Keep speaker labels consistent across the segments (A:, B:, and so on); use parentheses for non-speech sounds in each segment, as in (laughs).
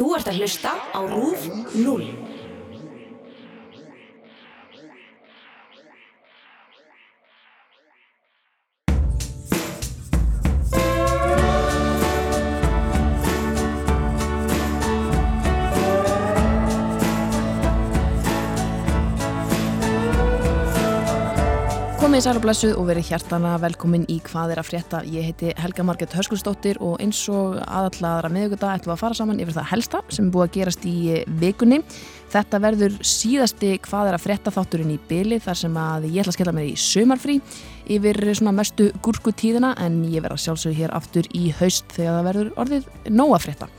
A: Þú ert að hlusta á RÚF 0.
B: Komið í sæl og verið hjartana velkomin í hvað er að frétta. Ég heiti Helga Marget Höskulsdóttir og eins og aðalladra meðuguta ætlum við að fara saman yfir það helsta sem er búið að gerast í vikunni. Þetta verður síðasti hvað er að frétta þátturinn í byli þar sem að ég ætla að skella mér í sömarfrí yfir svona mestu gúrkutíðina en ég verða sjálfsög hér aftur í haust þegar það verður orðið nóg að frétta.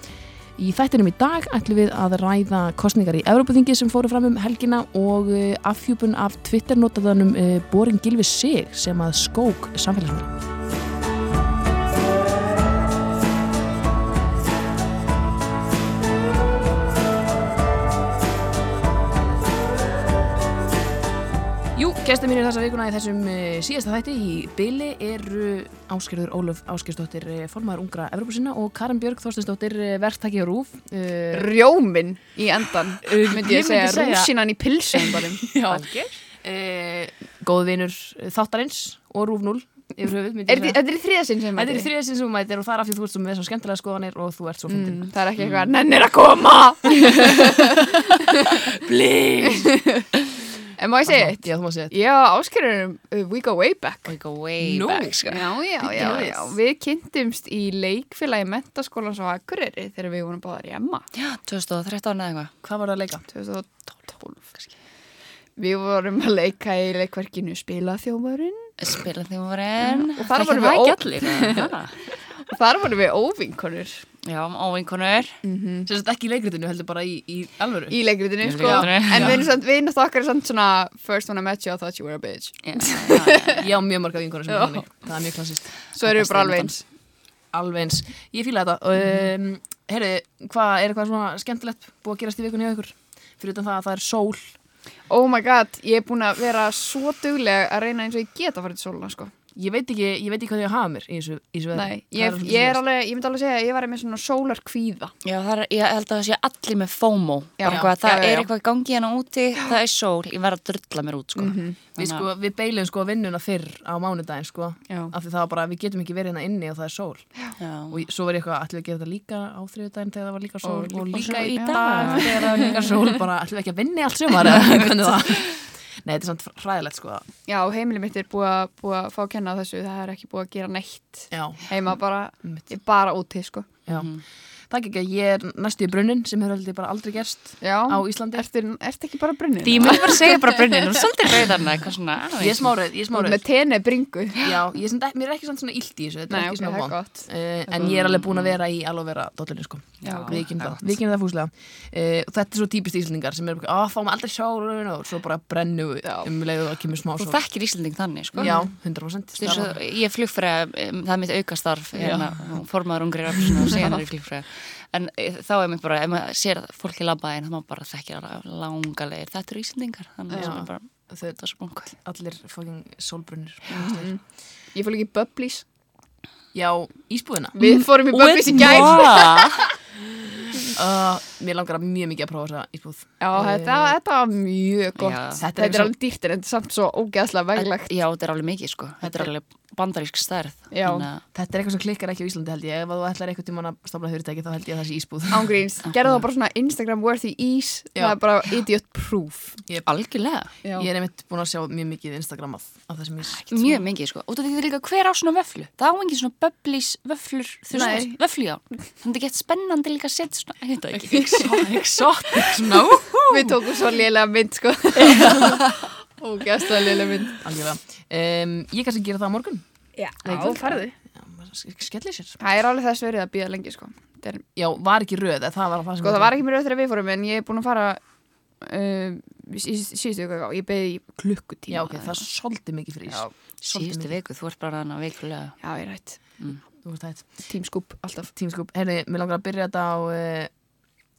B: Í þættinum í dag ætlum við að ræða kostningar í Európaþingi sem fóru fram um helgina og uh, afhjúpun af Twitter-notaðanum uh, Borin Gilvi Sig sem að skók samfélagsmiðla. Gestur mínir þessa vikuna í þessum uh, síðasta þætti í byli eru Áskerður Ólöf Áskersdóttir, uh, formaður ungra Evrópusina og Karin Björg Þorstinsdóttir, uh, verktæki á Rúf. Uh,
C: Rjómin í endan myndi
B: ég
C: ég segja,
B: segja-
C: rúsinan í pilsendanum (laughs)
B: Já. uh, góð vinur þáttarins og Rúf 0 yfir höfuð,
C: Er þetta er þriðasinn sem
B: Þetta er í þriðja sinn sem mætir og það er af því þú ert svo með svo skemmtilega skoðanir og þú ert svo fyndin.
C: mm, Það er ekki eitthvað, nennir að koma (laughs) (laughs)
B: Please!
C: En má ég segja eitt?
B: Já, þú má segja þetta.
C: Já, áskerðurum, uh, we go way back
D: We go way
B: Nú.
D: back sko.
C: Já, já, já,
B: Bíddu
C: já
B: við.
C: Kynntumst í leikfélagi mentaskólan svo Akureyri þegar við vorum báðar í Emma
D: Já, 2013 eða eitthvað
B: Hvað var það að leika?
C: 2012 kannski Við vorum að leika í leikverkinu Spila þjómarinn
D: Spila því vorin
C: Og þar vorum við ó-
D: ekki allir eða?
C: og (laughs) þar vorum við óvinkonur
D: Já, óvinkonur
B: Sem sagt ekki í leikritinu heldur bara í, í alvöru.
C: í leikritinu sko.
D: leikritinu.
C: En við erum okkar samt svona First when I met you I thought you were a bitch
D: Já, já, (laughs) já.
B: Já, mjög marga vinkonur sem
C: Já.
B: er þannig. Það er mjög klassist.
C: Svo erum við bara alveg eins
B: Alveg eins. Ég fíla þetta. Um, Herri, hvað er eitthvað svona skemmtilegt búið að gerast í vikunni hjá ykkur? Fyrir utan það að það er sól.
C: Oh my god, ég er búin að vera svo dugleg að reyna eins og ég get að fara til sóluna sko.
B: Ég veit ekki, ég veit ekki hvað ég að hafa mér í þessu, í þessu veðri.
C: Nei, ég, ég er alveg, ég myndi alveg segja að ég var með svona sólar kvíða
D: Já, það er, ég held að það sé allir með FOMO
C: Já.
D: Bara eitthvað, Það
C: Já, já, já.
D: er eitthvað í gangi hérna úti Það er sól, ég verð að drulla mér út sko.
B: Við, sko, við beilum sko vinnuna fyrr á mánudaginn sko.
C: Já.
B: Af því það var bara, við getum ekki verið hérna inni og það er sól.
D: Já.
B: Og ég- svo var ég eitthvað, ætlum við að gera þetta líka á þriðudaginn þegar það var líka sól og, líka
D: svo
B: í dag. þegar það var líka sól. Bara, ætlum við ekki að vinni allt sumar eða (laughs) hvernig það? Nei, þetta er samt hræðilegt sko.
C: Já, heimili mitt er búið að, búið að fá að kenna þessu það er ekki búið að gera neitt
B: Já,
C: heima bara, bara úti sko.
B: já. Það er ekki ekki, ég er næstu í brunnin sem hefur heldur bara aldrei gerst
C: Já,
B: á Íslandi.
C: ertu, ertu ekki bara brunnin?
D: Því myndi bara segja bara brunnin og svolítið rauðarna eitthvað svona
B: Ég er smárið, ég er
C: Þú ert
B: smárið.
C: með tenni bringu.
B: Já, ég er, mér er ekki samt svona illt í þessu, þetta
C: Nei,
B: er ekki
C: ok,
B: svona
C: það er gott.
B: Uh, en ég er alveg búin að vera í alveg vera dollinu sko.
D: Já,
B: við kynum
D: það
B: við kynum það fúslega. Uh, þetta er svo típist íslendingar sem er bara, að fáum aldrei sól og svo bara brennu um leiðu og kemur smá
D: Þú
B: sól.
D: þekkir Íslanding þannig sko.
B: Já, 100%
D: Þú veist að Ég er flugfræða, um, það er mitt aukastarf hérna, formaður ungri rafsuna og ég (laughs) flugfræða en e, þá er mér bara, ef maður sér að fólk í labbaðin þá maður bara þekkir alveg langa leir þetta eru Íslandingar, þannig að bara
B: Þau,
D: þetta er svo bungu
B: allir fucking sólbrunnir.
C: Ég fór ekki í Bubblies
B: Já, ísbúðina.
C: Við fórum í Bubblies í gær (laughs)
B: uh, Mér langar að mjög mikið að prófa þessa ísbúð.
C: Já, þetta, þetta var mjög gott.
D: Já.
C: Þetta,
B: Þetta er
C: er alveg dýrt en þetta er samt svo ógeðslega veglegt.
D: Já, þetta er alveg mikið sko, þetta er alveg bandarísk stærð.
B: Þetta er eitthvað sem klikkar ekki á Íslandi held ég. Ef þú ætlar eitthvað tíma að stofna fyrirtæki þá held ég að það sé ísbúð.
C: Ángríns, gerðu það bara svona Instagram worthy ease
B: Já.
C: Það er bara idiot proof.
D: Algjörlega,
C: Já.
B: Ég er einmitt búin að sjá mjög mikið Instagram af, af ís.
D: Mjög mikið sko. Út af því er líka hver á svona vöflu það á engin svona bubblís vöflur þú
C: Nei.
D: veist, vöflu já. Þannig að gett spennandi líka að setja svona, ég veit það ekki.
B: Exotic svona (laughs)
C: Við tókum svo lélega mynd sko. (laughs) Ógeðslega lélega mynd.
B: Algjörlega. Um, Ég kannski gera það á morgun.
C: Já,
B: maður sk- Skellir sér.
C: Það er alveg þess verið að býða lengi sko. Það, er,
B: Já, var ekki röð það var það sem
C: sko, það var ekki mér auðvitað þegar við fórum En ég er búin að fara uh, Síðustu ykkur Ég beði klukkutíma.
B: Já, ok, það er svolítið mikið Svolítið
D: síðustu viku, þú ert bara þannig vikulega.
C: Já, ég er rætt
B: Þú veist það
C: Tímskúp, alltaf.
B: Tímskúp Herri, mér langar að byrja þetta á uh,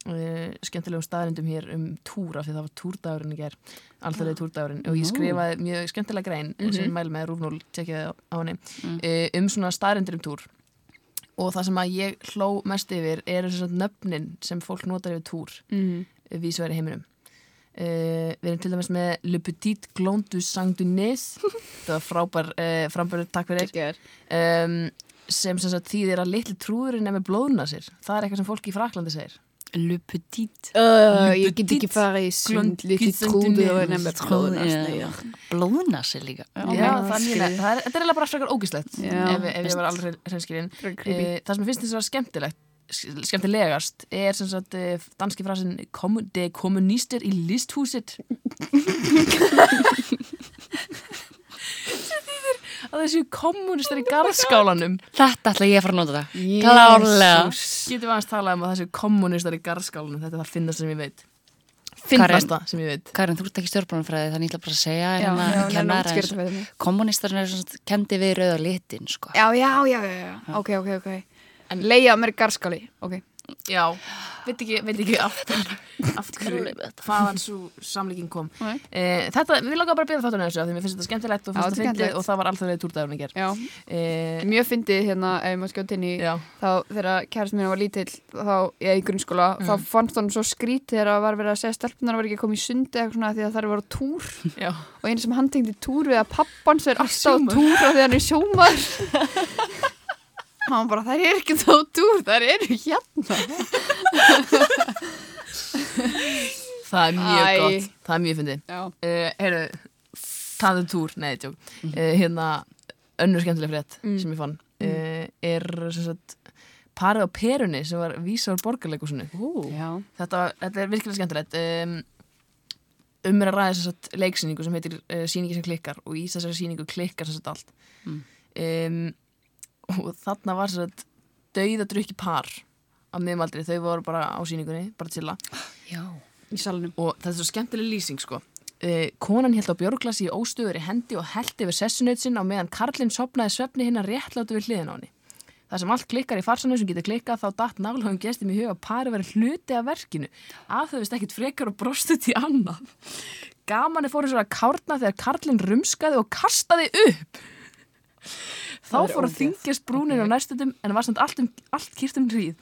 B: uh, skemmtilegum staðrindum hér um túra því það var túrdagurinn í ger alltaf túrdagurinn. Og ég skrifaði mjög skemmtilega grein sem ég mæli með Rúfnól, tjekkjaði á, henni. Uh, um svona staðrindur um túr. Og það sem að ég hló mest yfir eru þess að nöfnin sem fólk notar yfir túr
C: Mhm.
B: vísværi heiminum. Uh, við erum til dæmis með Le Petit Glon du Sang du Nes (laughs) það var frábær frambörður, takk fyrir. Um, sem sem sagt þýðir að litli trúðurinn er með blóðuna sér það er eitthvað sem fólk í Fraklandi segir
D: Le petit.
C: Uh, ég get ekki farið í sund
B: glönd-
C: lítið
B: glönd-
C: trúðu og nefnir blóðunast
D: Já. Blóðnasi líka.
B: Já, er
C: skil.
B: mjög, það er, þetta er eiginlega bara frekar ógislegt
C: Já,
B: ef, ef ég var alveg hreinskilinn
C: creepy.
B: uh, það sem ég finnst þess að vera skemmtilegt skemmtilegast er sem sagt uh, danski frasin de kommunister í listhúsit (laughs) (laughs) að þessu kommunistar í garðskálanum.
D: Þetta ætla ég að fara að nota. Það. Klárlega.
B: Getum við aðeins talað um að þessu kommunistar í garðskálanum? Þetta er það finnast sem ég veit. Finnasta sem ég veit.
D: Karin, þú ert ekki stjórnbánumfræði þannig ég ætla bara að segja
C: Já,
D: hérna,
C: já,
D: kenna
C: nefnum
D: þér
C: útskýra
D: aðeins.
C: þetta fyrir mig.
D: Kommunistarinn er svona kendi við rauða litin sko.
C: Já, já, já, já, já, ok, ok, ok. En leiða mér garskáli, ok
B: já, veit ekki, veit ekki aftur, aftur hvaðan svo samlíking kom.
C: Nei.
B: uh, þetta, við langar bara að byrja þáttunni þessu af því mér finnst þetta skemmtilegt og, finnst
C: þetta
B: fyndið og það var alltaf leið túrdagurinn í ger uh,
C: mjög fyndið hérna ef maður skjótt inn í þá þegar kærast mín var lítill þá ég í grunnskóla, þá fannst hann svo skrítið þegar það var verið að segja stelpunar var ekki að koma í sundi eitthvað svona því að það var túr.
B: Já.
C: Og einu sem hann tengdi túr við að pappans (laughs) hann er bara, það er ekki þá túr það eru hérna.
B: Það er mjög
C: Æ.
B: gott, það er mjög fyndið. Uh, heyrðu, taðu túr nei, tjók, uh, hérna önnur skemmtileg frétt
C: Mm.
B: sem ég fann uh, er sem sagt parið á perunni sem var vísa úr borgarleikusinu þetta, þetta er virkilega skemmtilegt. Um, um er að ræða þess að leiksýningu sem heitir sýningi sem klikkar og í þessari sýningu klikkar þess að allt.
D: Mm.
B: um, og þarna var þess að dauðadrukki par á miðmaldri, þau voru bara á sýningunni bara til að
D: Já.
C: Í salnum.
B: Og þetta er svo skemmtileg lýsing sko. Uh, konan held á björglasi í óstöður í hendi og held yfir sessunaut sinn á meðan Karlinn sopnaði svefni hinn að réttlátu við hliðin á henni. Það sem allt klikkar í farsanu sem getur klikkað þá datt nálaugum gestum í huga að pari verið hluti af verkinu. Að þau veist ekkit frekar og brostu til annað. Gaman er fóru svo að kárna þegar Karlinn rumskaði og kastaði upp Þá fór að þingjast brúnin á næstutum en var samt allt, um, allt kýrt um hríð.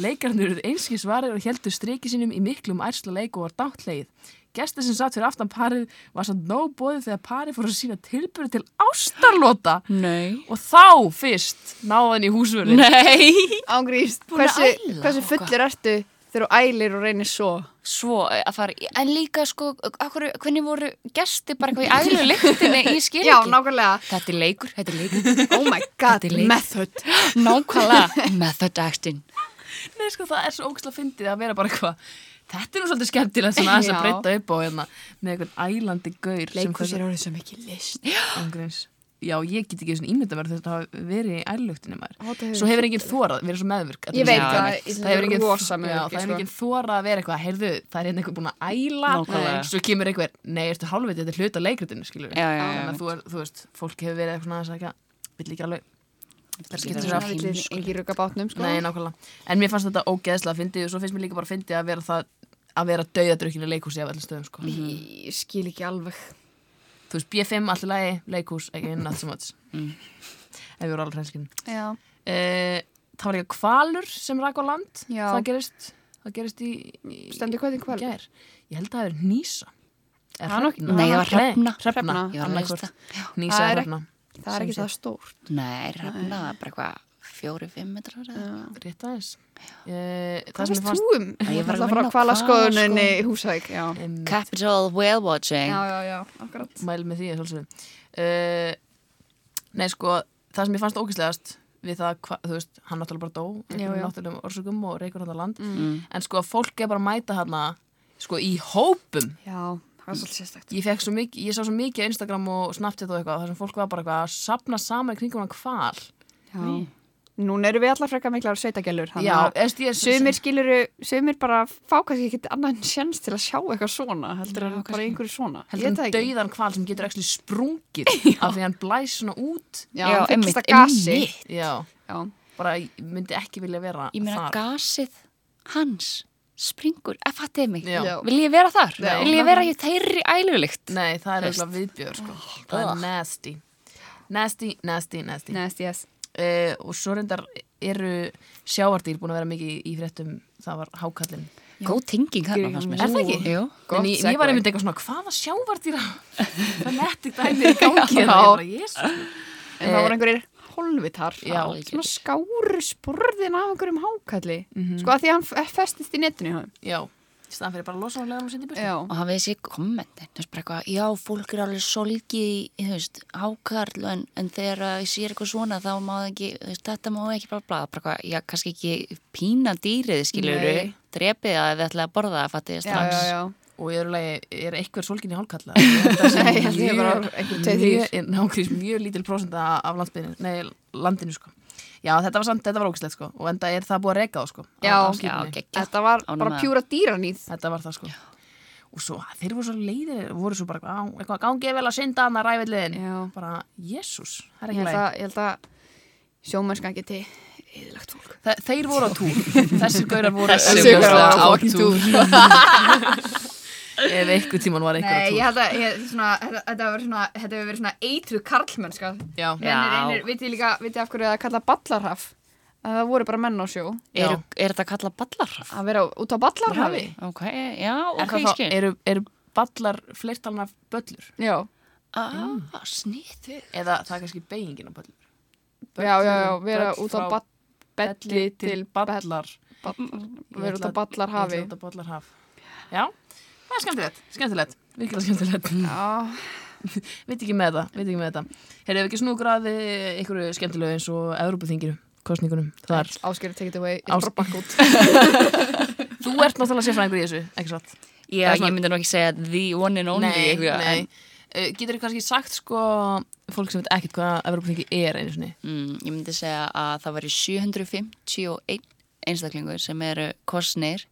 B: Leikarnir eruð einski svarir og heldur striki sínum í miklum ærsla leik og var dátt leið. Gestur sem satt fyrir aftan parið var samt nóg bóðið þegar parið fór að sína tilbyrði til ástarlota.
D: Nei.
B: Og þá fyrst náðan í húsvörðin.
D: Nei.
C: Ángríst, hversu, hversu
D: og
C: fullir ertu þegar þú ælir og reynir svo?
D: Svo eh, að fara í, En líka sko akkur, Hvernig voru gesti bara eitthvað í ælu lyktinni Ég (laughs) skil
C: Já, nákvæmlega.
D: Þetta er leikur, þetta er leikur. (laughs)
C: Oh my god, method. (gasps)
D: Nákvæmlega Method acting.
B: Nei, sko, það er svo ógæslega fyndið að vera bara eitthvað. Þetta er nú svolítið skemmtilegt svona aðeins að breyta upp á hérna með eitthvað ælandi gaur. sem hversu-
C: er orðið svo mikið list.
B: Já, ég get ekki svona ímynda mér þetta hafa verið í ælugtinni maður.
C: Hefur-
B: Svo hefur enginn þórað, verið svo meðvirk.
C: Ég veit
D: Já,
C: það,
B: hefur enginn þórað að vera eitthvað, heyrðu, það er hérna einhver búin að æla.
D: Nákvæmlega.
B: svo kemur einhver, nei, ertu hálfveit þetta er hluta leikritinu, skilur
D: Já, já, já.
B: að þú, er, þú veist, fólk hefur verið eitthvað svona að vill ekki alveg.
C: Ekki rugga bátnum sko.
B: Nei, nákvæmlega, en mér fannst þetta ógeðslega fyndið og svo finnst mér líka bara fyndið að vera það að vera dauðadrukkinu leikhúsi af öllum stöðum, sko.
C: Ég skil ekki alveg
B: þú veist, B5, allir lagi, leikhús, ekki not so much
D: Mm.
B: ef við voru alveg hreinskinn
C: Já,
B: uh, það var líka kvalur sem rak á land
C: Já.
B: það gerist, það gerist í, í
C: stendur hvað kvöld
B: gær ég held að það er nýsa Er
C: er
B: Hrefna?
D: Nei, það var Hrefna.
B: Hrefna,
C: Hrefna.
D: Ég var lesa það.
B: Nýsa er
C: er
B: Hrefna
C: Það er ekki það stórt
D: Nei, rafna, það er bara eitthvað fjóri, fimm metrar
B: Rétt aðeins.
C: Hvað veist
B: fannst
C: þú um?
D: Að ég var að
C: frá
D: á
C: hvalaskoðuninni
D: hvalaskoðun.
C: í Húsæk
B: um,
D: Capital Whale Watching.
B: Mæl með því að uh, Nei sko það sem ég fannst ógæslegast við það, hva, þú veist, hann náttúrulega bara dó
C: Já, já.
B: náttúrulegum orsökum og reykur hann á land.
D: Mm.
B: en sko fólk er bara að mæta hann sko í hópum.
C: Já,
B: ég, fekk svo mikið, ég sá svo mikið á Instagram og Snapchat og eitthvað þar sem fólk var bara eitthvað að sapna saman í kringum hann hval.
C: Já Núna eru við allar frekar miklar sveitagellur
B: ég
C: Sumir skiluru, sumir bara fá kannski ekkert annan sjans til að sjá eitthvað svona heldur
D: Já,
C: en bara einhverju svona Ég
B: heldur
C: ekki.
B: dauðan hval sem getur ekki sprungið (laughs) af því hann blæs svona út
C: Já,
D: Já, einmitt, einmitt.
B: já,
C: Já,
B: bara ég myndi ekki vilja vera
D: Ég meina
B: þar
D: gasið hans springur, að fattiði mig
B: Já.
C: Já.
D: Vil ég vera þar?
C: Já.
D: Vil ég vera í þeirri ælulikt?
B: Nei, það er
D: Veist.
B: eiginlega viðbjör sko. Það er
D: Ugh.
B: nasty Nasty, nasty, nasty
C: Nasty yes
B: uh, og svo reyndar eru sjáardýr búin að vera mikið í fréttum. Það var hákallin
D: Góð tinging hérna fannst mér.
B: Er það ekki?
D: Jú.
C: Gott
B: en ég, ég var einmitt eitthvað svona, hvaða sjávardýra það (laughs) er netti dæmi í gangi?
C: En það voru einhverjir holvitar
B: Já.
C: svona skáru sporðin af einhverjum hákalli
B: Mhm.
C: sko að því að hann festist í netinu hjá þeim.
B: já, í staðan fyrir bara að losa á leðan og senda í
C: Já,
D: og hafið þessi kommentin, þú veist bara eitthvað, já, fólk er alveg solgi í, þú veist, hákarl, en, en þegar ég sér eitthvað svona, þá má það ekki, þú veist, þetta má ekki bara blaða, bara eitthvað, já, kannski ekki pína dýrið, drepið það ef þið ætlaði að borða það, strax.
C: já, já.
B: og í öðru lagi er einhver sólkin í hálkalla
C: ég (laughs) ég tveir þrýr.
B: nákvæmst mjög lítil prósenda af landinu sko já, þetta var samt, þetta var ógislegt sko og enda er það búið að reyka þá sko á-
C: Já.
B: á
D: Já,
B: skipinu.
D: geggjað.
C: Þetta var
D: Ánægð
C: bara pjúra dýranýð.
B: þetta var það sko og svo, þeir voru svo leiðir voru svo bara, á, eitthvað gangið vel að synda hann að ræfilliðin
C: Já.
B: bara, jésús, það er
C: Ég
B: ekki
C: held
B: leið
C: að, ég held að sjómennska geti eðilagt fólk.
B: Þe þeir voru á túr, (laughs) þessir gaurar voru
D: Þessir
C: gaurar voru á
B: á túr (laughs) ef einhver tíman var einhver á
C: Nei,
B: túr
C: ég held að ég, svona, þetta, hefur svona, þetta hefur verið svona eitruð karlmennska.
B: já,
D: Já.
C: Vitið líka, vitið af hverju það kalla ballarhaf? Að það voru bara menn á sjó.
D: Er, er þetta kallað ballarraf?
C: Að vera út á ballarhafi.
D: Ok, já,
B: er
D: ok, ég skil.
B: eru, eru ballar fleirtalna böllur
C: Já,
D: Ah, sniðu.
B: eða það er kannski beigingin á böllur
C: já, já, já, vera
B: Böll
C: út á belli til
B: ballar
C: vera út á ballarhafi.
B: út á ballarhaf já, það er skemmtilegt, skemmtilegt. Virkilega skemmtilegt.
C: Já, (laughs)
B: veit ekki með það, veit ekki með þetta. Heyrðu, ef ekki snúkur að eh, einhverju skemmtilegu eins og Evrópuþinginu, kostningunum þar,
C: Ásgeir take it away,
B: Ás-
C: Ás... bakk út. (laughs)
B: þú ert náttúrulega sérfræðingur í þessu, ekki satt?
D: Já,
B: Það er
D: ég myndi nú ekki segja the one and only
B: nei,
D: eitthvað,
B: nei.
D: en-
B: Uh, getur þú kannski sagt sko fólk sem veit ekkert hvað Evrópuþingi er einu sinni?
D: Mm, ég myndi segja að það væri 751 einstaklingur sem eru kosnir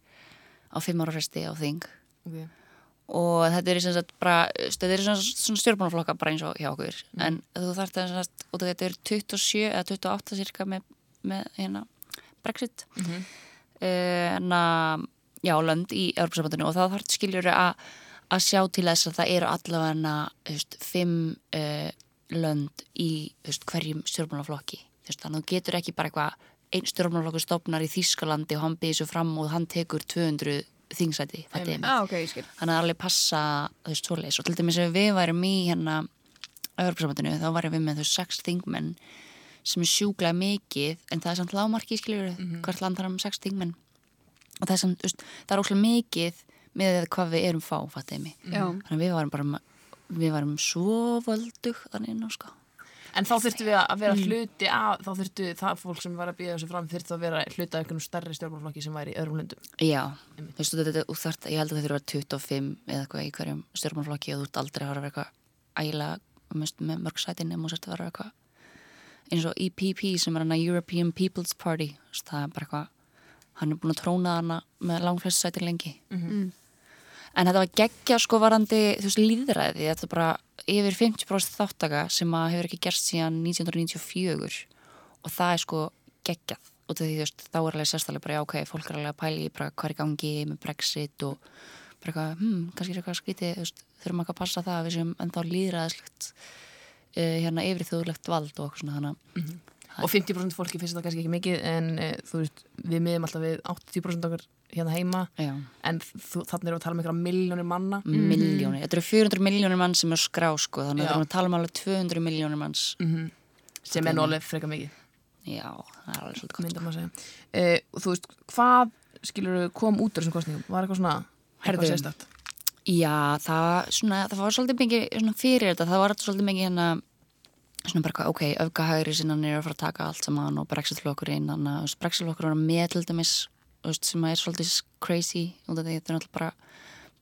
D: á fimm ára fresti á þing
B: okay.
D: og þetta er sem sagt bara, þetta er svona, svona stjórnmálaflokka bara eins og hjá okkur. En þú þarft að sem sagt, af þetta er 27 eða 28 cirka með, með hérna Brexit. Mm
B: Mhm.
D: en að já, lönd í Európa-sambandinu og þá þarf skiljur að að sjá til þess að það eru allavega fimm uh, lönd í veist, hverjum veist, þannig að þú getur ekki bara eitthvað einn stjórnmálaflokkur stofnar í Þýskalandi og hann býðir svo fram og hann tekur 200 þingsæti fattiði mig?
C: Já, ok, ég skil.
D: þannig að alveg passa þú veist svoleiðis og til dæmis ef við værum í hérna Evropasambandinu þá værum við með þau sex þingmenn sem er sjúklega mikið en það er samt lágmarki skiljur hvert land þarf um sex þingmenn og það er samt, þú veist, það er óslega mikið með hvað við erum fá, fattiði mig
C: Já.
D: þannig að við varum bara við varum svo völdug þannig inn á sko
B: En þá þurftu við að vera hluti að, þá þurftu það fólk sem var að býða þessu fram þurftu að vera hluti af einhvern stærri stjórnmálflokki sem væri í öðrum löndum.
D: Já, þú veist, þetta, þú þarft, ég held að þetta þurfa 25 eða eitthvað í hverjum stjórnmálflokki og þú ert aldrei að að vera eitthvað mest með mörg sæti nema og sérst að vera eitthvað eins og EPP sem er hana European People's Party. Það er bara eitthvað hann er búin að tróna hana með langflest sæti lengi. En þetta var geggja sko varandi þú veist líðræði, þetta er bara yfir 50% þáttaka sem að hefur ekki gerst síðan 1994 og það er sko geggjað. Og því veist, þá er alveg sérstæðlega bara ok, fólk er alveg að pæli hvað er gangi með Brexit og bara eitthvað, hm, kannski er eitthvað veist, þurfum ekki að passa það að við séum ennþá líðræðislegt uh, hérna yfir þjóðlegt vald og eitthvað svona þannig
B: Og 50% fólki finnst þetta kannski ekki mikið en e, þú veist, við miðum alltaf við 80% okkar hérna heima.
D: Já,
B: en þú, þannig erum við að tala um einhverja miljónir manna.
D: miljónir, þetta eru 400 miljónir mann sem er skrá sko, þannig að við erum að tala um alveg 200 miljónir manns.
B: Sem er alveg freka mikið,
D: já, það er alveg svolítið gott.
B: Segja. E, þú veist, hvað skilur kom út úr þessum kostningum? Var eitthvað svona, eitthvað sérstætt?
D: Já, það, svona, það var svolítið mikið fyrir þetta, það var svolítið mikið hérna svona bara ok, öfgahægri sinna er að fara að taka allt saman og brexitflokkurinn þannig að brexitflokkur var með til dæmis sem er svolítið crazy því þetta er náttúrulega bara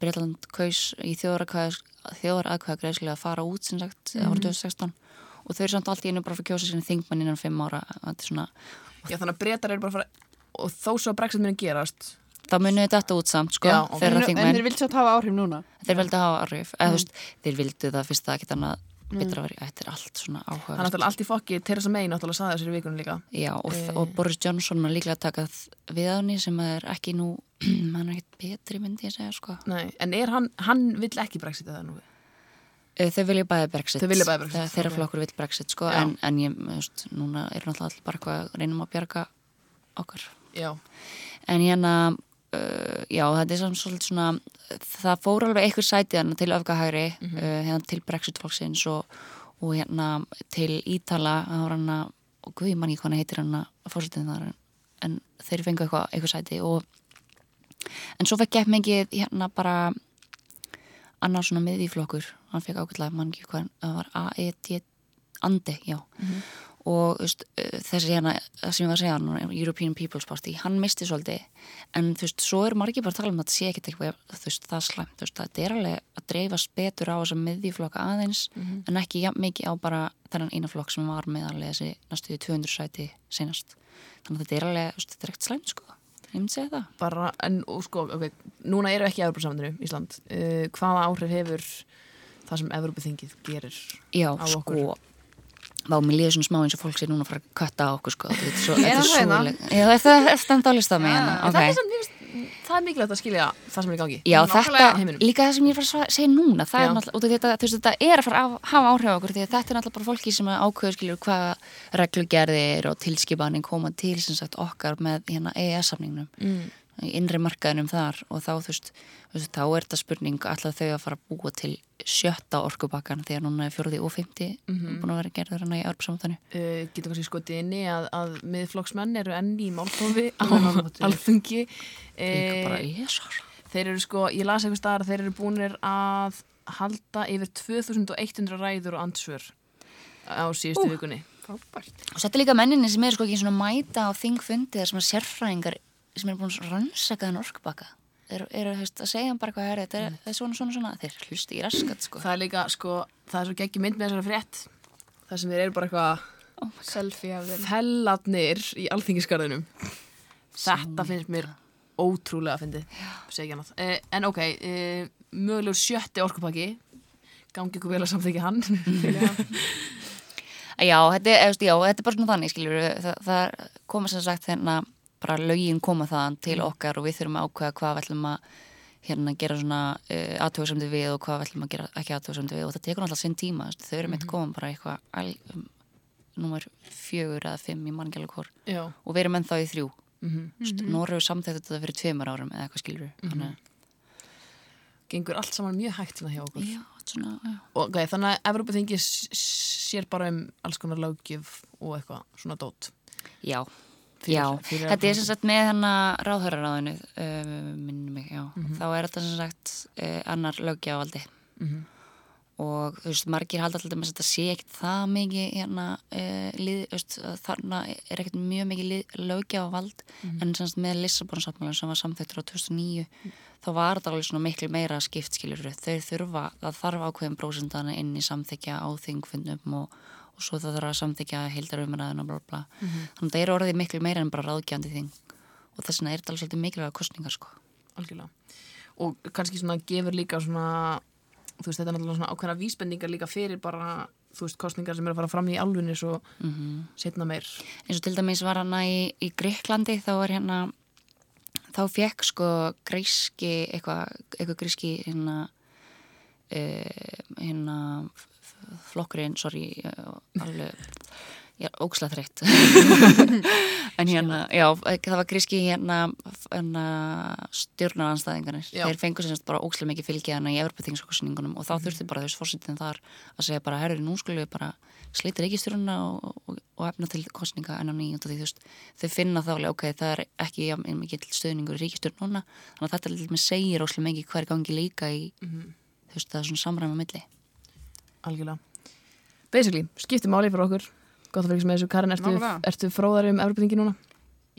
D: Breitland kaus í þjóðaraðkvæða greiðslega að fara út sem sagt mm. árið 2016 og þau eru samt allt í einu bara fyrir að kjósa sinni þingmann innan fimm ára þetta er svona,
B: Já, þannig að breytar eru bara að fara, og þó svo að Brexit muni gerast,
D: þá munið þetta út samt sko,
B: Já,
C: En, þeir vilja satt hafa áhrif núna.
D: þeir vildu hafa áhrif. Eða þú veist, þeir vildu það fyrst það ekkert annað betra að vera, þetta er allt svona
B: það er
D: áhuga
B: náttúrulega allt í fokki, Theresa May náttúrulega saði þessari vikunum líka.
D: Já, og,
B: Eh.
D: og Boris Johnson er líklega að taka þ- við hann sem er ekki nú (clears throat) hann er ekkert betri myndi ég segja sko
B: Nei, en er hann, hann vill ekki Brexit eða nú?
D: Eh, Þau vilja bæði Brexit.
B: Vilja bæði Brexit,
D: Þeirra
B: ok.
D: flokkur vil Brexit, sko,
B: Já.
D: en, en ég, þú veist, núna er náttúrulega allir bara eitthvað að reynum að bjarga okkar.
B: Já,
D: En hérna, uh, já, þetta er svolítið svona, það fór alveg eitthvað sætið til öfgahægri,
B: Mhm.
D: uh, hérna til Brexit-flokksins og, og hérna til Ítala, það var hérna, og guð, ég man ekki hvað hann heitir hérna, fórsetið þar, en, þeir fengu eitthvað, eitthvað sæti og en svo fekk ég mikið hérna bara annar svona miðvíflokkur, hann fekk ákveðlega, mann ekki hvað, það var A-E-D, Andi, já og veist, uh, þessi hérna það sem ég var að segja, European People's Party hann misti svolítið, en þú veist svo eru margir bara að tala um að þetta sé ekkert eitthvað þú veist, það er slæmt, þú veist, þetta er alveg að dreifast betur á þessa miðvíflokka aðeins en ekki jafn mikið á bara þennan eina flokk sem var meðallega þessi næstuði 200 sæti senast þannig að þetta er alveg, veist, þetta er ekkert slæmt sko ég myndi segja það
B: bara, en sko, ok, núna eru ekki Evropasamandinu, Ísland. Uh, hvaða áhrif hefur það sem Evropaþingið gerir?
D: Já,
B: á
D: sko
B: okkur.
D: Vá, mér líður svona smá eins og fólk sé núna að fara að kötta á okkur, sko. Þetta er svo,
C: Er það
D: svo
C: hérna?
D: Já, það er stend á lista með hérna.
B: En
D: ok.
B: Það er, það er mikilvægt að skilja það sem er í gangi.
D: Já, þetta, líka það sem ég er að fara að segja núna, það
B: Já.
D: er náttúrulega, þetta, þú veist, þetta er að fara að hafa áhrif á okkur, því að þetta er náttúrulega bara fólki sem ákveður, skiljur, hvað reglugerðir og tilskipanir koma til, sem sagt, okkar með hérna EES-samningnum,
B: Mm.
D: innri markaðinum þar og þá, þú veist, veist, þá er þetta spurning alltaf þau að fara að búa til sjötta orkubakkan því að núna er fjórði og fymti
B: Mhm.
D: búin að vera gerður hérna í Örpsamtanu.
B: Uh, getur kannski skotið inni að, að miðflokksmenn eru enn í máltófi (laughs) á alþungi.
D: Líka bara,
B: Uh,
D: jésar.
B: þeir eru sko, ég las eitthvað staðar að þeir eru búinir að halda yfir 2100 ræður og andsvör á síðustu vikunni.
C: Frábært.
D: Og þetta er líka menninni sem er sko ekki svona mæta á þingfundi þar sem er sérfræðingar sem er búin að rannsaka þennan orkubaka. Þeir eru hefst, að segja bara hvað er þetta, er, þetta er svona svona svona, þeir hlusti í raskat sko.
B: Það er líka, sko, það er svo geggjum mynd með þessari frétt. Það sem þeir eru bara eitthvað
C: Selfie af þeim.
B: fellatnir í alþingisgarðinum. Þetta finnst mér ótrúlega að fyndi, segja annað. Uh, en ok, uh, mögulegur sjötti orkupaki, gangi ykkur vel að samþykja hann. (laughs)
D: Já, þetta er, eða, já, þetta er bara svona þannig skiljur, það, það koma sem sagt hérna bara lögin koma þaðan til okkar og við þurfum að ákveða hvað við ætlum að hérna gera svona uh, aðtöðsöndi við og hvað við ætlum að gera ekki aðtöðsöndi við og það tekur náttúrulega sinn tíma, þau eru meitt koma bara eitthvað al- um, númer fjögur eða fimm í manngjölu hvort. Og við erum ennþá í þrjú.
B: Mm
D: mm -hmm. Noregu samþætti þetta fyrir tveimur árum eða eitthvað skilur þannig að
B: Gengur allt saman mjög hægt hérna hjá okkur.
D: já, svona, já.
B: Og okay, þannig að Evropaþingi sér bara um alls konar löggjöf og eitthvað svona dót.
D: já, já.
B: fyrir
D: þetta er sem sagt með hennar ráðhöraráðinu minnum mig, já
B: Mhm.
D: þá er þetta sem sagt uh, annar löggjavaldi
B: Mhm.
D: og þú veist, margir halda alltaf með að þetta sé ekkert það mikið hérna uh, lið, veist, þarna er ekkert mjög mikið lið, löggjavald
B: Mhm.
D: en sem sagt með Lissabonsáttmálun sem var samþættur á 2009 þá var þetta alveg svona miklu meira skipt skilur þau þurfa, það þarf ákveðin brósindana inn í samþykja á þingfundum og, og svo það þarf að samþykja heildarumræðin og bla bla bla
B: Mhm.
D: þannig að það er orðið miklu meira en bara ráðgjandi þing og þess vegna er þetta alveg svolítið mikilvæga kostningar sko
B: Algjörlega. Og kannski svona gefur líka svona, þú veist, þetta er náttúrulega svona ákveðna vísbendingar líka fyrir bara, þú veist, kostningar sem eru að fara fram í alvunni svo
D: mm
B: setna meir.
D: eins og til dæmis var hana í, í Greiklandi þá er hérna þá fekk sko gríski eitthvað eitthva gríski hérna uh, hérna flokkurinn, sorry uh, alveg ég er ókslega þreytt. (laughs) En hérna, já, það var gríski hérna, hérna stjórnaranstæðingarnir, þeir fengur sem sagt bara ókslega mikið fylgið hana í Evropaþingskosningunum og þá þurfti bara þess fórsetin þar að segja bara, herru, nú skulum við bara slita ríkistjórnuna og, og, og efna til kostninga enn á nýjum þau finna þá alveg, ok, það er ekki jafn mikið stöðningur í ríkistjórn núna. Þannig að þetta segir óslega mikið hver gangi líka í, þú veist, það er svona samræma milli
B: Algjörlega. Basically, skipti máli fyrir okkur. Gott að fyrir með þessu. Karin, ertu, ertu fróðari um Evropaþingi núna?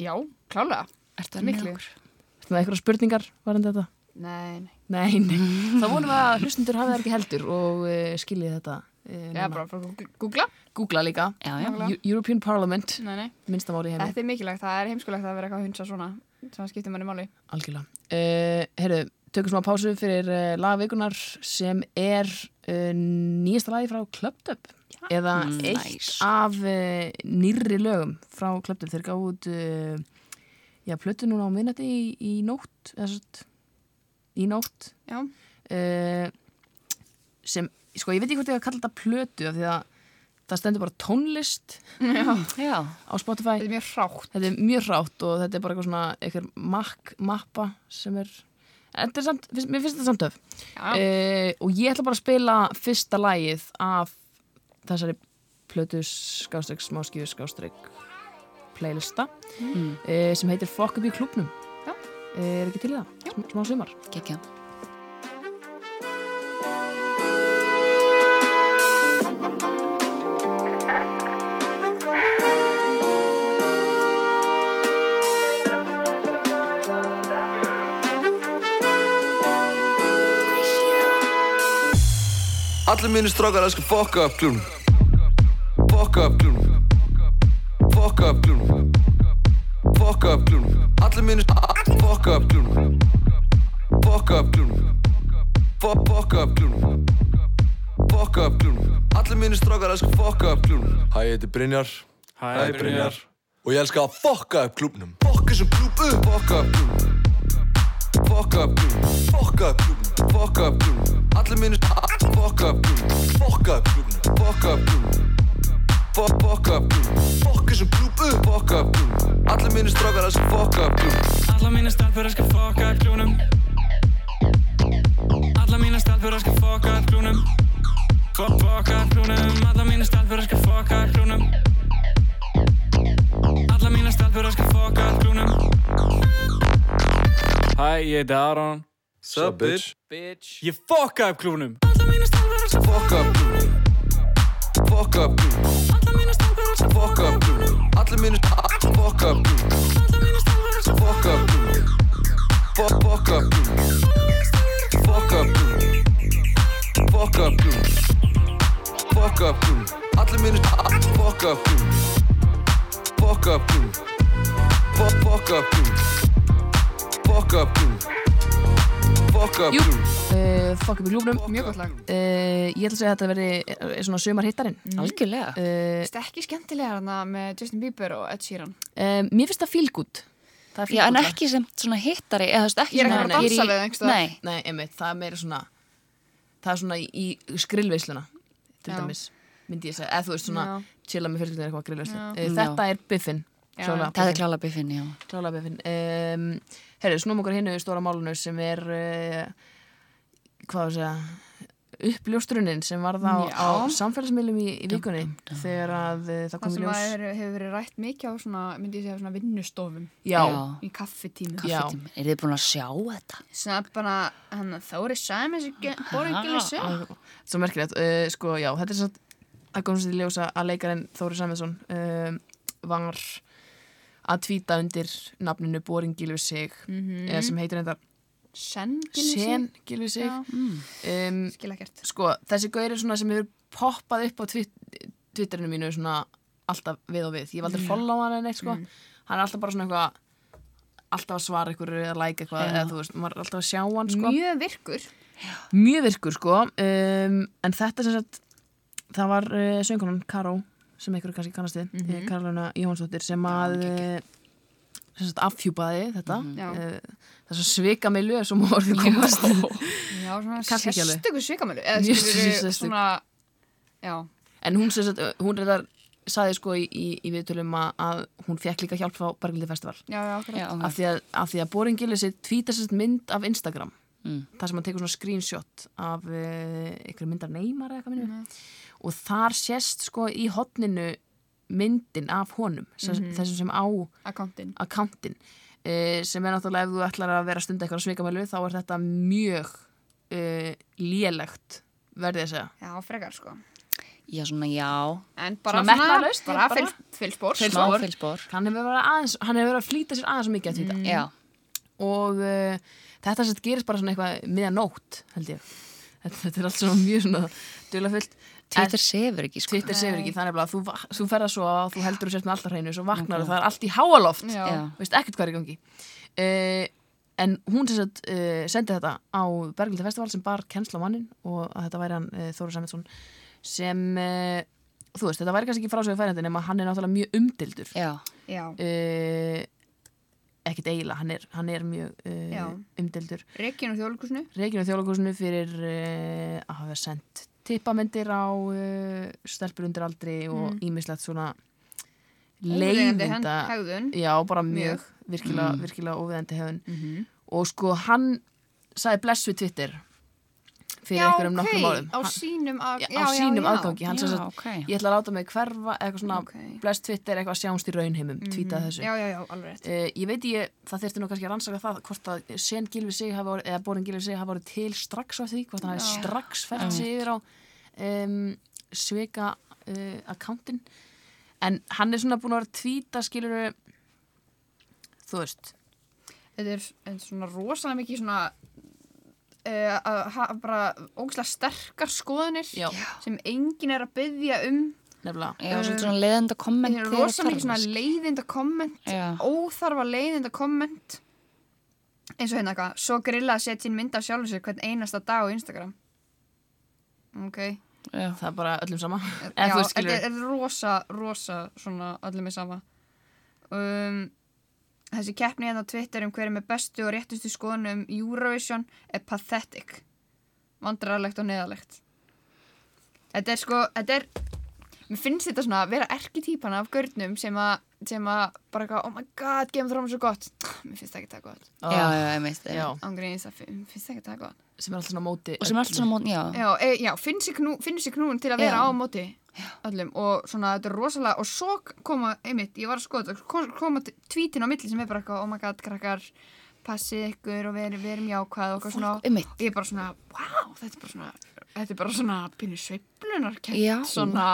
C: Já, klálega.
D: Ertu það
C: Miklu.
B: Ertu með eitthvað spurningar varðan þetta?
C: Nei, nei.
B: Nei, nei. þá vonum við að hlustundur hafi það ekki heldur og uh, skiljið þetta. Uh,
C: Já, bara frá Google-. Googla
B: líka.
D: Já, já,
B: European Parliament,
C: Nei, nei.
B: minnstamáli í heimi.
C: Þetta er mikilvægt. Það er heimskulegt að vera eitthvað að hunsa svona sem skiptir manni máli.
B: Algjörlega. Uh, Herru, tökum smá pásu fyrir uh, lagvikunar sem er uh, nýjasta lagi frá Club Dub eða
D: Mm,
B: eitt
D: nice.
B: af uh, nýrri lögum frá Dub. Þeir gáðu út uh, já, plötu núna á minnati í, í nótt eða svo í nótt
C: Já.
B: uh, sem sko, ég veit ekki hvort ég að kalla þetta plötu af því að það stendur bara tónlist
C: Já, (laughs)
D: Já,
B: á Spotify
C: þetta er mjög hrátt.
B: þetta er mjög rátt og þetta er bara eitthvað svona eitthvað mak, mappa sem er samt, mér finnst þetta samt
C: Já,
B: uh, og ég ætla bara að spila fyrsta lagið af þessari plötu skástrík, smáskíu skástrík playlista
D: mm.
B: uh, sem heitir Fuck Up í klubnum uh, er ekki til það, Sm smá sumar.
D: Gekkja
E: Allir mínir strákar elskar fokka upp klúnum Fokka upp klúnum Fokka upp klúnum Fokka upp klúnum Allir mínir Fokka upp klúnum Fokka upp klúnum Fo- Fokka upp klúnum Fokka upp klúnum Allir mínir strákar elskar fokka upp klúnum Hæ, ég heiti Brynjar Hæ, Brynjar Og ég elska að fokka upp klúbnum Fokka sem klúb upp Fokka upp klúnum Fokka upp klúnum Fokka upp klúnum Fokka upp klúnum Allir mínir Klúnum klúnum upp klúnum Fo- Fokka upp klúnum Fokka sem klúb upp Fokka upp klúnum Allir mínir strákar elskar fokka upp klúnum
F: Alla mína stelpur elskar fokka upp klúnum. Alla mína stelpur elskar fokka upp klúnum. Fo- Fokka upp klúnum. Alla mína stelpur elskar fokka upp klúnum. Alla mína stelpur elskar fokka upp klúnum. Hæ, ég heiti Aron.
E: Sup, bitch?
F: Ég fokka upp klúnum
E: Klúnum Fokka upp klúnum Fokka upp klúnum Allir mínir Fokka upp klúnum Fokka upp klúnum Fo- Fokka upp klúnum Fokka upp klúnum Fokka upp klúnum Fokka upp klúnum Allir mínir Fokka upp klúnum Fokka upp klúnum Fo- Fokka upp klúnum Fokka upp klúnum Fokka upp
B: Jú. uh, Fuck Up í klubnum
C: mjög gott lag.
B: uh, ég ætla að segja að þetta veri uh, svona sumarhittarinn.
D: Algjörlega.
B: Uh,
C: Þetta er ekki skemmtilega hana með Justin Bieber og Ed Sheeran.
B: mér finnst það feel good. Það er feel
D: Já, en ekki sem svona hittari eða veist ekki
C: Ég er ekki
D: svona
C: að að dansa við það einhvers staðar.
D: Nei,
B: Nei, einmitt, það er meira svona það er svona í, í skrillveisluna til
C: Já.
B: dæmis, myndi ég segja. Eða þú veist svona,
C: Já.
B: chilla með fjölskyldinu eitthvað uh, þetta er biffin
D: það er klála biffin, já.
B: Um, herru, snúm okkur hinnu stóra málunu sem er uh, hvað að segja uppljóstrunin sem varð á,
C: Já.
B: á samfélagsmiðlum í, í vikunni
D: dum, dum.
B: þegar að uh, það
C: Það
B: kom í
C: sem að
B: ljós
C: er, hefur verið rætt mikið á svona, myndi ég segja, svona vinnustofum
B: já,
C: í kaffitími.
B: Já.
D: Kaffitími. Er þið búin að sjá þetta?
C: Sem að bara, hann Þóri Sæmis borgingileg sig.
B: svo merkilegt uh, sko, já, þetta er svo að komast í ljósa að leikarinn Þóri Sæmiðsson var að tvíta undir nafninu Boring Gilvi sig
C: Mhm.
B: eða sem heitir þetta Sen. Gilvi sig?
C: Já,
B: um,
C: skil ekkert.
B: sko, þessi gaur er svona sem hefur poppað upp á twit Twitterinu mínu svona alltaf við og við. Ég hef aldrei follow hann en eitt sko. Hann er alltaf bara svona eitthvað alltaf að svara ykkur eða like eitthvað eða þú veist, maður er alltaf að sjá hann sko.
C: Mjög virkur.
B: mjög virkur sko. Um, en þetta sem sagt það var uh, söngunan Karó sem einhverju kannski kannast við mm -hmm. Karolina Jóhansdóttir sem að uh, sem sagt afhjúpaði þetta
C: Já.
B: uh, þess að svika mig lög sem orðið komast.
C: Já, (laughs) svona sérstöku svikamölu. Eða skilur svona, já,
B: en hún sem sagt, hún reyðar saði sko í, í, í viðtölum að, að hún fekk líka hjálp frá Berglindi Festival.
C: Já, já,
B: af því að, af því að Boring Gillis tvítar mynd af Instagram
D: Mm.
B: þar sem hann tekur svona screenshot af uh, einhverju myndar Neymar eða eitthvað minnum og þar sést sko í hotninu myndin af honum mm þessum sem á
C: Akkántin.
B: akkántin uh, sem er náttúrulega ef þú ætlar að vera stund eitthvað svikamælu þá er þetta mjög uh, lélegt verði ég að segja
C: Já, frekar sko.
D: Já, svona já
C: En bara
B: Svona
C: svona,
B: metnaðarlaust,
C: bara
B: bara-
C: fylg- fylgspor.
B: Fylgspor.
D: Smá
B: Fylgspor.
D: fylgspor
B: hann hefur verið, að flýta sér aðeins mikið að tvíta
D: Já,
B: og uh, þetta sem gerist bara svona eitthvað miðan nótt held ég. Þetta, þetta er allt svona mjög svona dölafullt
D: Twitter sefur ekki sko.
B: Twitter segir ekki þannig að þú, þú ferða svo að þú heldur þú sért með alltaf hreinu svo vaknar og það er allt í háaloft. Veist ekkert hvað er í gangi. Uh, en hún sem sagt uh, sendi þetta á Berglita Festival sem bar kennsla á mannin og að þetta væri hann uh, Þóru Sæmiðsson sem uh, þú veist, þetta væri kannski ekki frásögu færandi nema hann er náttúrulega mjög umdildur
D: Já,
C: Já.
B: Ekkert eiginlega, hann er, hann er mjög uh, umdildur
C: Rekin og þjóðlukusinu.
B: Reykjum þjóðlokkursinu fyrir uh, að hafa sendt tippamyndir á uh, stelpur undir aldri og ímislegt svona
C: Óviðeigandi
B: leiðinda
C: hegðun.
B: já, bara mjög, virkilega, virkilega óviðandi hefun og sko hann sagði bless við Twitter fyrir einhverjum nokkrum árum.
C: á sínum,
B: Já, á sínum aðgangi. Hann
D: Já,
B: sagði að
D: ok.
B: ég ætla að láta mig hverfa eitthvað svona
C: Ok.
B: bless Twitter eitthvað sjáumst í raunheimum tweetað þessu.
C: Já, já, já, alveg rétt.
B: Uh, ég veit ég, það þurfti nú kannski að rannsaka það hvort að sen Gilvi sig hafa orðið, eða Borin Gilvi sig hafa orðið til strax á því, hvort hann hafi strax fært sig yfir á um, svika uh, akkántin en hann er svona búin að vera að tvíta skilur þú veist.
C: Þetta er, þetta er svona rosalega mikið svona uh, að hafa bara ógæslega sterkar skoðanir
B: Já.
C: sem enginn er að byggja um.
B: Nefnilega.
D: Svona leiðenda komment
C: Þetta er rosalega mikið svona leiðinda komment óþarfa leiðinda komment. Eins og hérna eitthvað svo grilla að setja inn mynd af sjálfur sér hvern einasta dag á Instagram. Ok.
D: Já,
B: það er bara öllum sama. Veist
C: þetta er, er rosa, rosa svona öllum er sama. Um, Þessi keppni hérna á Twitter um hver er með bestu og réttustu skoðunum um Eurovision er pathetic. Vandræðalegt og neðalegt Þetta er sko, þetta er Mér finnst þetta svona að vera erketýpana af görnum sem að, sem að bara eitthvað, oh my god, Game of Thrones er svo gott. Mér finnst það ekki það gott.
D: Já, já, ég meist
B: já,
C: Ángríðins, það fin- finnst það ekki það gott.
B: Sem er alltaf svona móti
D: Og sem er alltaf svona mót, já,
C: Já, e, já finnst sér knú, knúin til að vera
D: Já.
C: á móti öllum og svona þetta er rosalega og svo koma, einmitt, ég var að skoða þetta, kom- koma tvítin á milli sem er bara eitthvað, oh my god, krakkar passið ykkur og verum, verum jákvæð og eitthvað svona,
D: einmitt.
C: ég er bara svona wow, þetta er bara svona, þetta er bara svona pínu sveiflunar
D: Já.
C: svona,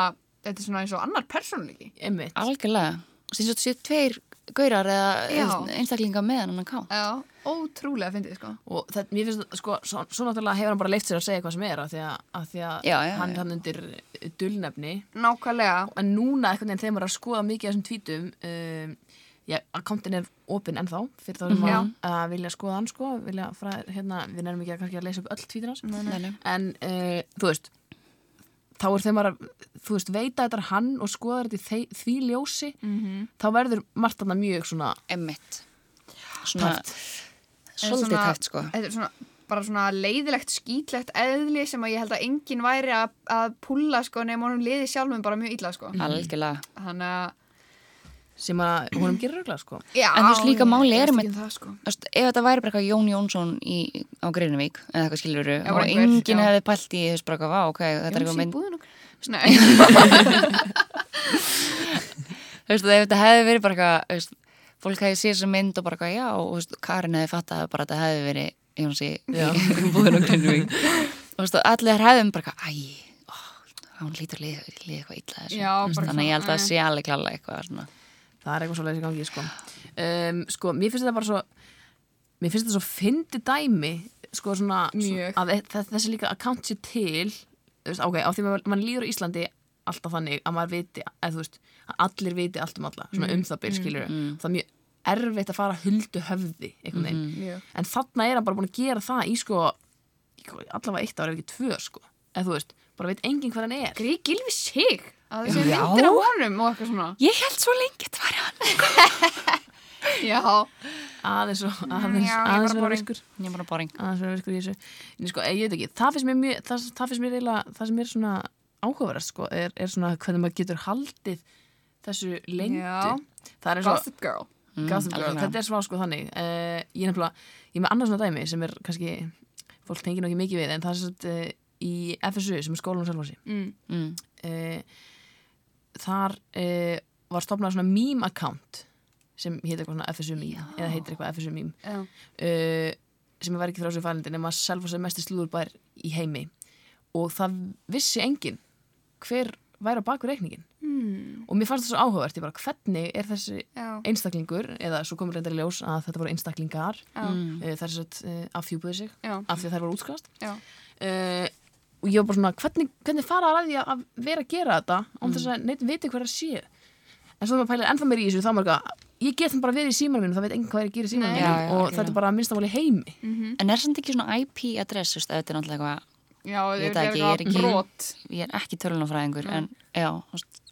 C: þetta er svona eins og annar persónleiki
B: einmitt.
D: Algjörlega. Og sem svo séu tveir gaurar eða einstaklinga með hann ká
C: Já, ótrúlega fyndið, sko
B: og það, mér finnst það, sko, svo, svo náttúrulega hefur hann bara leift sér að segja hvað sem er af því að, að, því að
D: Já, já,
B: hann er hann undir dullnefni
C: Nákvæmlega,
B: en núna einhvern veginn þegar maður er að skoða mikið af þessum tvítum um, já, akkántin er opinn ennþá fyrir þá sem
C: Mhm.
B: að, að vilja skoða hann sko, vilja frá, hérna, við nefnum ekki að, kannski að leysa upp öll tvítin hans
D: Nei, nei.
B: en uh, þú veist þá er maður, að- þú veist, veita þetta er hann og skoða þetta í því ljósi
C: Mhm.
B: þá verður margt þarna mjög svona
D: Emmitt Svona
B: Tæft.
D: Svolítið
C: svona-
D: tæft sko.
C: Þetta er svona bara svona leiðilegt, skítlegt eðli sem að ég held að enginn væri að, að púlla sko nema honum liði sjálfum bara mjög illa sko.
D: Algjörlega.
C: Þannig að
B: sem að honum gerir regla sko.
C: Já,
D: En þú veist líka máli er
C: um það, sko.
D: Þú veist, ef þetta væri bara eitthvað Jón Jónsson í, á Greinavík eða eitthvað skilur
C: Já,
D: og
C: einhver,
D: enginn
C: já.
D: hefði pælt í veist bara eitthvað, vá, ok, þetta er
C: Jónsi
D: eitthvað mynd. (laughs) þú veist, ef þetta hefði verið bara eitthvað fólk hefði séð þessa mynd og bara eitthvað, já, og þú veist, Karin hefði fattað bara að þetta hefði verið Jónsi í búðinu á Greinavík og þú veist, og allir hefðum bara eitthvað, æ, ó, hún lítur líð, líð eitthvað illa þessu
C: Já,
D: þannig að ég held að
C: svona,
D: það sé alveg klálega eitthvað svona.
B: það er eitthvað svo leiðis í gangi sko. Um, sko, mér finnst þetta bara svo mér finnst þetta svo fyndi dæmi sko svona
C: Mjög.
B: að þe- þessi líka account sé til þú veist, ok, á því að mann líður á Íslandi alltaf þannig að maður viti eða þú veist, að allir viti allt um alla svona um það byrj, skilur það er mjög erfitt að fara huldu höfði veginn,
C: Mjög.
B: en þarna er hann bara búin að gera það í sko í- allavega eitt ára ef ekki tvö sko. Eða þú veist, bara veit enginn hvað hann er.
C: Grí Gilvi sig. Að þessi myndir af honum og eitthvað svona.
D: Ég held svo lengi að þetta var hann. (laughs)
C: Já,
B: aðeins, og, aðeins, aðeins
D: er bara boring.
B: Aðeins vera virkur í þessu. En sko, ég veit ekki, það finnst mér mjög það, það finnst mér eiginlega, það sem er svona áhugaverðast sko, er, er svona hvernig maður getur haldið þessu
C: Já.
B: er eins og
C: Gossip Girl.
B: Gossip Girl, þetta er svá sko þannig. Uh, ég er nefnilega, ég er með annars svona dæmi sem er kannski, fólk tengir nú ekki mikið við en það er svona uh, í FSU sem er skólanum Selfossi.
C: Mm.
D: mm.
B: uh, þar uh, var stopnað svona meme account sem heitir eitthvað svona FSU meme eða heitir eitthvað FSU meme.
C: Já.
B: uh, sem ég var ekki frá þessu fælindi nema Selfoss er mesti slúðurbær í heimi. Og það vissi enginn hver væri á baku reikningin
C: Mm.
B: og mér fannst það svo áhugavert, ég bara hvernig er þessi
C: Já.
B: einstaklingur, eða svo komur reyndar í ljós að þetta voru einstaklingar.
D: Mm.
B: uh, sem uh, afhjúpuðu sig
C: Já.
B: af því að þær voru útskrast
C: Já.
B: uh, og ég var bara svona hvernig, hvernig fara að því að vera að gera þetta án þess
C: Mm.
B: að neitt viti hver að sé en svo maður pælir ennþá meir í þessu þá eitthvað ég get þeim bara verið í símanum mínum, það veit enginn hvað er að gera í símanum
D: já,
B: og þetta er bara að minnst að í heimi
C: Mhm.
D: En er samt ekki svona IP adress, þú veist, ef þetta er náttúrulega eitthvað
C: Já,
D: Ég það ekki, ég er ekki-
C: brot
D: ég er ekki tölunafræðingur en já, þú veist,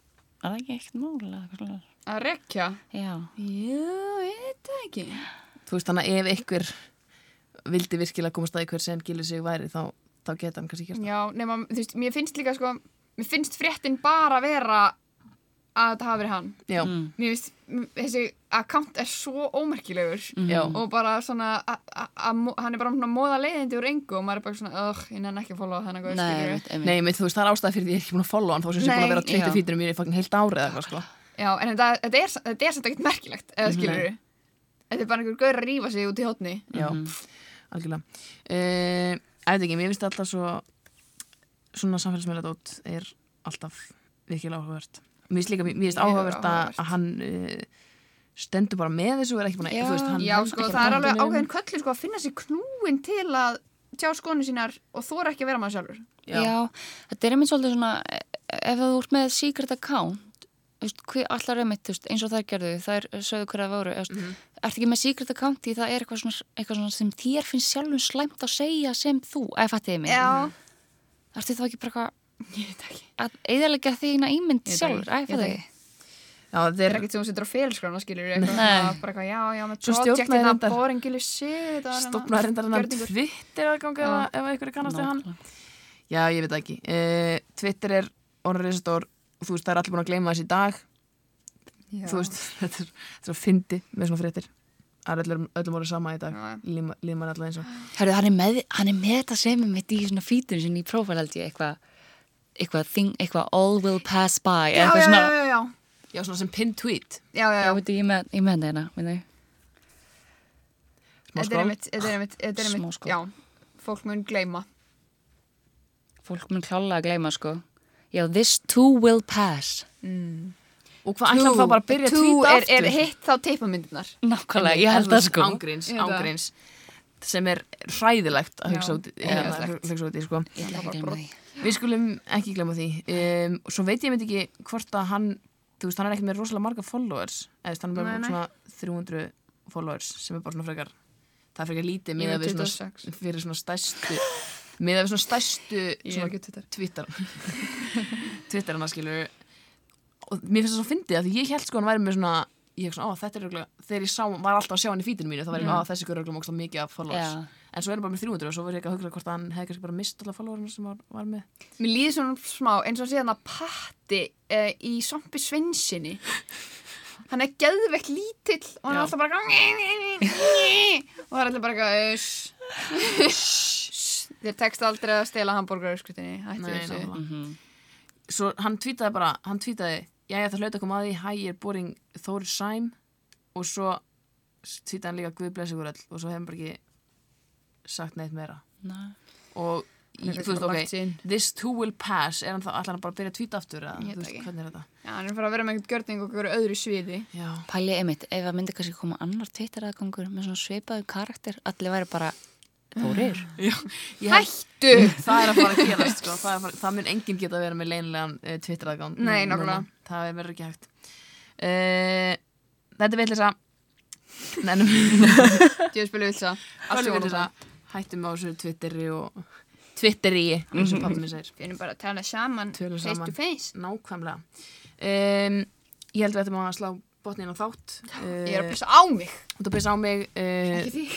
D: er það ekki eitthvað svoleiðis?
C: að rekja?
D: Já,
C: ég veit það ekki.
B: Þú veist þannig að ef ykkur vildi virkilega komast að hver sem gilur sig væri þá þá geta hann kannski gert það.
C: Já, nema, þú veist, mér finnst líka sko, mér finnst fréttin bara vera að þetta hafi verið hann.
B: Já,
C: Mér finnst, þessi account er svo ómerkilegur
B: já,
C: og bara svona, hann er bara svona móða leiðindi úr engu og maður er bara svona, ugh, ég nenni ekki að followa þennan góð,
D: Nei,
C: skilur
D: einmitt, einmitt.
B: Nei, mitt, þú veist, það er ástæða fyrir því ég er ekki búin að followa hann þó sem sé búin að vera Twitter
D: já.
B: feedinu mér í fucking heilt árið eða eitthvað, sko.
C: Já, en þetta, þetta, er, þetta er samt ekkert merkilegt, eða skilur
B: Nei.
C: Þetta er bara einhver gaur að rífa sig út í hótni.
B: Já, algjörlega. Mér finnst er líka, mér finnst áhugavert að, hann uh, stendur bara með þessu og er ekki búin að,
D: Já.
B: þú veist, hann
C: Já,
B: hann
C: sko, það er alveg ákveðin köllin sko að finna sér knúin til að tjá skonu sínar og þóra ekki að vera maður sjálfur.
B: Já.
D: Já. þetta er einmitt svolítið svona e- ef þú ert með secret account þú veist, hver, allar einmitt, þú veist, eins og þær gerðu þær sögðu hverja það voru mm
B: Mhm.
D: ertu ekki með secret account því það er eitthvað svona, eitthvað svona sem þér finnst sjálfum slæmt að segja sem þú, eða fattiði mig
C: Já,
D: ertu þá ekki bara eitthvað. Að eðalega þína ímynd
C: Ég
D: sjálfur,
C: ég Það er
B: er,
C: ekkert sem hún setur á félskrána, skilur eitthvað
D: Nei.
C: svona, bara eitthvað, já, já, með
B: Svo
C: og
B: stopnaði reyndar hann. Twitter aðgang ef, er kannast við hann. Já, ég veit ekki. Uh, Twitter er og þú veist, það er allir búin að gleyma þess í dag.
C: Já.
B: Þú veist, (laughs) þetta er, þetta er að fyndi með svona fréttir. Það er öllum, öllum orðið sama í dag.
C: Já.
B: Líma man alltaf eins og.
D: Herru, hann er með, þetta sem er mitt í svona fítun sinni í prófæl held ég, eitthvað eitthvað, thing, eitthvað all will pass by
C: Já, já,
D: svona,
C: já, já, já,
B: Já, svona sem pin tweet.
C: já, já,
D: já,
C: já.
D: veit ég með, þetta hérna,
B: Smá
C: Þetta er
B: skról.
C: einmitt, þetta er einmitt, þetta er
D: Smá
C: einmitt,
D: skól.
C: já, fólk mun gleyma.
D: fólk mun klálega að gleyma sko já, this too will pass
B: Og hvað ætlar þá bara að byrja að
C: Two
B: tweeta
C: er,
B: aftur?
C: er hitt þá teipamyndirnar.
D: nákvæmlega, ég held það sko
B: Ángríns, ángríns. Sem er hræðilegt að hugsa hérna,
C: hræðilegt.
B: hugsa út í, sko.
D: Að
B: Við skulum ekki glemma því. Um, svo veit ég myndi ekki hvort að hann, þú veist, hann er ekki með rosalega marga followers. Eða þú veist, hann er með svona 300 followers sem er bara svona frekar, það er frekar lítið með
C: er
B: við
C: 26.
B: svona, fyrir svona stærstu, með við svona
C: er
B: svona
C: Twitter.
B: Twitter (laughs) Twitter hann skilur og mér finnst það svo fyndið að því ég held sko hann væri með svona ég hef svona, á þetta er örugglega þegar ég sá, var alltaf að sjá hann í fítinu mínu þá var ég, á þessi en svo er hann bara með 300 og svo var ég ekki að hugsa hvort hann hefði kannski bara mist alla followerna sem var, var með
C: Mér líður svona smá eins og síðan að patti uh, í Svampi Svensinni. Hann er geðveikt lítill og hann er alltaf bara (laughs) og það er alltaf bara. Þér tekst aldrei að stela þessu.
B: nákvæmlega. svo hann tweetaði bara, hann já ég hlaut að koma að því, hæ ég er boring Þóri Sæm og svo tweetaði hann líka Guð blessi ykkur öll og svo hann bara ekki sagt neitt meira
D: Nei.
B: og í, þú veist,
C: bara
B: ok this too will pass er hann þá allan bara að byrja að tweeta aftur eða,
C: Ég
B: þú veist, hvernig er þetta
C: Já, hann er fyrir að vera með einhvern gjörning og einhverju öðru sviði.
B: já,
D: pælið einmitt, ef það myndi kannski koma annar Twitter aðgangur með svona svipaðu karakter allir væri bara Þórir (laughs)
B: ég
C: Hættu!
B: það er að fara að gerast sko. það, er að fara, það mun enginn geta að vera með leinlegan uh, Twitter aðgánd
C: Nei, nákvæmlega.
B: það er verður ekki hægt uh, þetta er villisa nennum (laughs)
C: Djöðu spilu vilsa. Allt Það.
B: hættum á þessu Twitteri og Twitteri eins og pappi minn segir
C: Við erum bara að tala saman
B: Tölum
C: face
B: saman.
C: to face.
B: nákvæmlega um, ég held við ættum að slá botnin á þátt uh,
C: Ég er að pissa á mig.
B: þú að pissa á mig uh,
C: Ekki því. (laughs)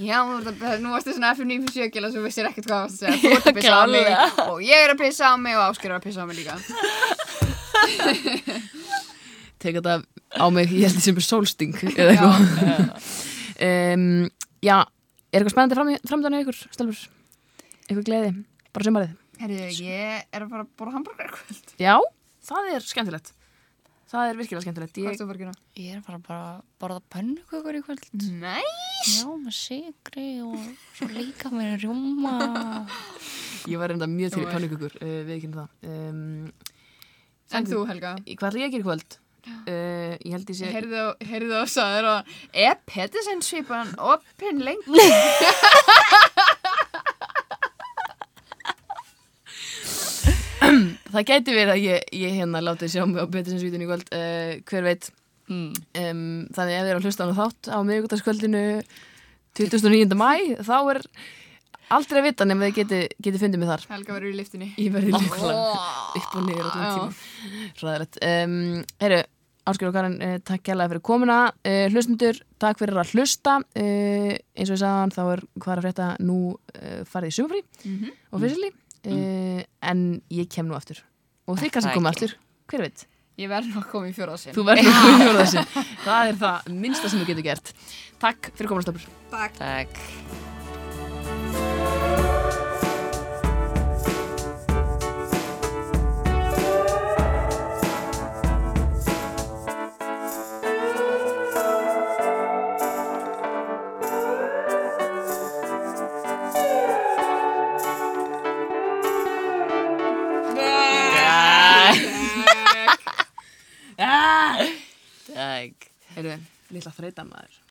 C: Já, að- nú varstu svona F9 fyrir sjökil og þú vissir ekkert hvað varst að segja. Þú ert að pissa á mig og ég er að pissa á mig og Ásker er að pissa á mig líka. (laughs)
B: teka þetta á mig, ég held því sem er sólsting eða eitthvað um, já, er eitthvað spennandi fram, framdann í ykkur, stelfur? Eitthvað gleði, bara sumarið?
C: Herri, ég er að fara að bóra hambúrgar kvöld.
B: já, það er skemmtilegt. Það er virkilega skemmtilegt.
C: Hvað
B: ég,
C: ertu að fara að gera?
D: ég er bara bara að borða pönnukökur í kvöld.
C: Nei.
D: já, með sigri og svo líka með rjúma
B: ég var reynda mjög til í
C: er-
B: pannukukur uh, við ekki það. Um,
C: En þú, Helga?
B: hvað ætla ég að gera í kvöld uh, ég held ég sé
C: Heyrðu og, heyrðu og sagður að er Pettersen svipan opinn lengi? (laughs)
B: það gæti verið að ég, ég hérna látið sjá mig á Pettersensvítunni í kvöld uh, hver veit
D: mm.
B: um, þannig ef þið eru að hlusta á þátt á miðvikudagskvöldinu 29. mæ þá er aldrei að vita nema þið geti, geti fundið mig þar.
C: Helga verður í liftinni.
B: ég verði líka
C: Ó.
B: upp og niður allan tíma. Ræðilegt um, herru, Áskjör og Karin, uh, takk kærlega fyrir komuna. Uh, hlustundur, takk fyrir að hlusta. Uh, eins og ég sagðan þá er hvað er að frétta? Nú uh, farið í sumafrí.
C: Mhm.
B: og fyrstili uh, en ég kem nú aftur. Og þið kannski
D: ekki.
B: aftur, hver veit?
C: Ég verð nú að koma í fjórðasinn.
B: þú verður að koma í (laughs) þessu það er það minnsta sem þú getur gert. Takk fyrir komunastöpur
D: Takk
B: Heyrðu, litla þreytan maður